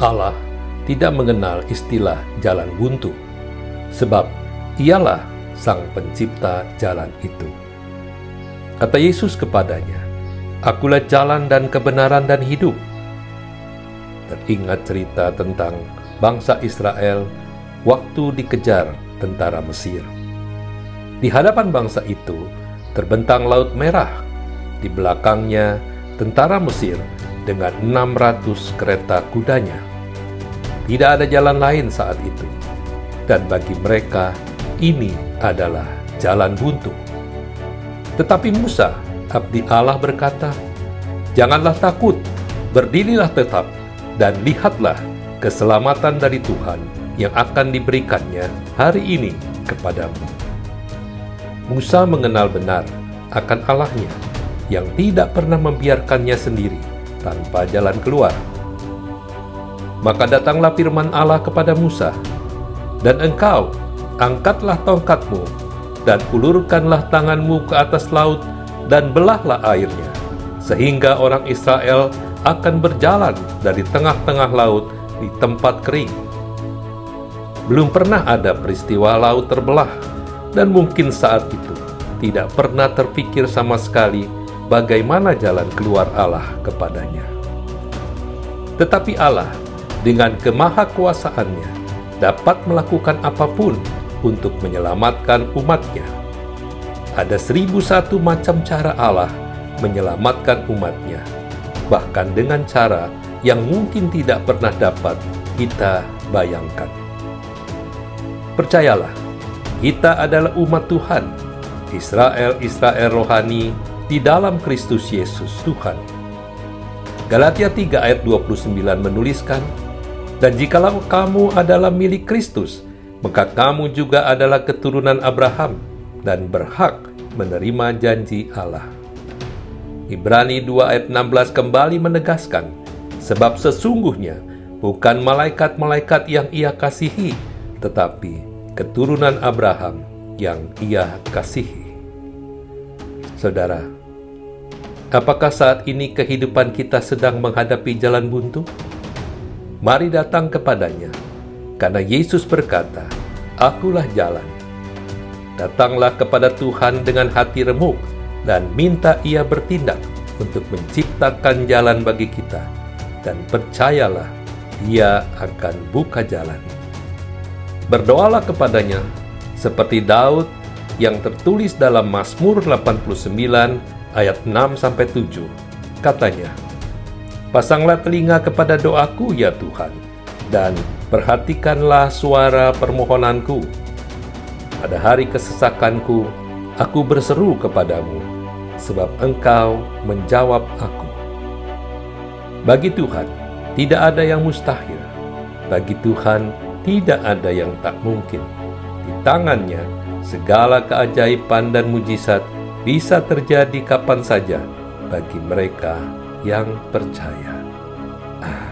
Allah tidak mengenal istilah jalan buntu, sebab Ialah Sang Pencipta jalan itu. Kata Yesus kepadanya, "Akulah jalan dan kebenaran dan hidup." Teringat cerita tentang bangsa Israel waktu dikejar tentara Mesir. Di hadapan bangsa itu terbentang Laut Merah. Di belakangnya tentara Mesir dengan 600 kereta kudanya. Tidak ada jalan lain saat itu. Dan bagi mereka, ini adalah jalan buntu. Tetapi Musa, abdi Allah berkata, Janganlah takut, berdirilah tetap, dan lihatlah keselamatan dari Tuhan yang akan diberikannya hari ini kepadamu. Musa mengenal benar akan Allahnya yang tidak pernah membiarkannya sendiri tanpa jalan keluar. Maka datanglah firman Allah kepada Musa, "Dan engkau angkatlah tongkatmu dan ulurkanlah tanganmu ke atas laut dan belahlah airnya, sehingga orang Israel akan berjalan dari tengah-tengah laut di tempat kering. Belum pernah ada peristiwa laut terbelah, dan mungkin saat itu tidak pernah terpikir sama sekali bagaimana jalan keluar Allah kepadanya. Tetapi Allah dengan kemahakuasaannya dapat melakukan apa pun untuk menyelamatkan umatnya. Ada seribu satu macam cara Allah menyelamatkan umatnya, bahkan dengan cara yang mungkin tidak pernah dapat kita bayangkan. Percayalah, kita adalah umat Tuhan, Israel-Israel rohani di dalam Kristus Yesus Tuhan. Galatia 3 ayat 29 menuliskan, Dan jikalau kamu adalah milik Kristus, maka kamu juga adalah keturunan Abraham dan berhak menerima janji Allah. Ibrani 2 ayat 16 kembali menegaskan, sebab sesungguhnya bukan malaikat-malaikat yang ia kasihi, tetapi keturunan Abraham yang ia kasihi. Saudara, Apakah saat ini kehidupan kita sedang menghadapi jalan buntu? Mari datang kepadanya, karena Yesus berkata, Akulah jalan. Datanglah kepada Tuhan dengan hati remuk dan minta ia bertindak untuk menciptakan jalan bagi kita. Dan percayalah, dia akan buka jalan. Berdoalah kepadanya seperti Daud yang tertulis dalam Mazmur 89 ayat 6 sampai 7. Katanya, Pasanglah telinga kepada doaku ya Tuhan, dan perhatikanlah suara permohonanku. Pada hari kesesakanku, aku berseru kepadamu, sebab engkau menjawab aku. Bagi Tuhan, tidak ada yang mustahil. Bagi Tuhan, tidak ada yang tak mungkin. Di tangannya, segala keajaiban dan mujizat bisa terjadi kapan saja bagi mereka yang percaya. Amin.